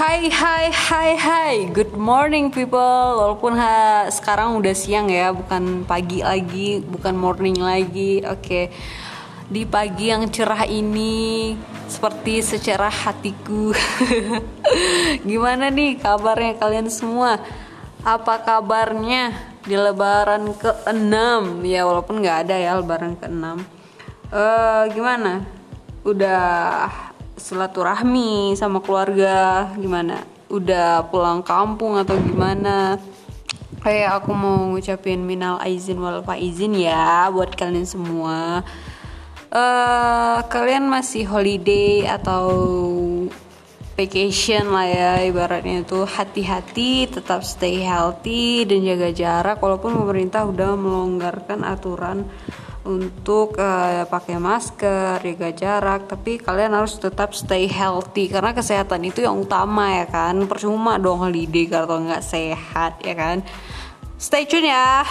Hai hai hai hai. Good morning people. Walaupun ha, sekarang udah siang ya Bukan pagi lagi Bukan morning lagi. Oke. Di pagi yang cerah ini Seperti secerah hatiku. Gimana nih kabarnya kalian semua? Apa kabarnya Di lebaran ke-6 Ya walaupun gak ada ya lebaran ke-6 uh, Gimana? Udah silaturahmi sama keluarga gimana? Udah pulang kampung atau gimana? Kayak aku mau ngucapin minal aizin wal faizin ya buat kalian semua. Uh, kalian masih holiday atau vacation lah ya ibaratnya itu. Hati-hati tetap stay healthy dan jaga jarak walaupun pemerintah udah melonggarkan aturan untuk uh, pakai masker, jaga jarak, tapi kalian harus tetap stay healthy karena kesehatan itu yang utama ya kan. Percuma dong holiday kalau nggak sehat ya kan. Stay tune ya.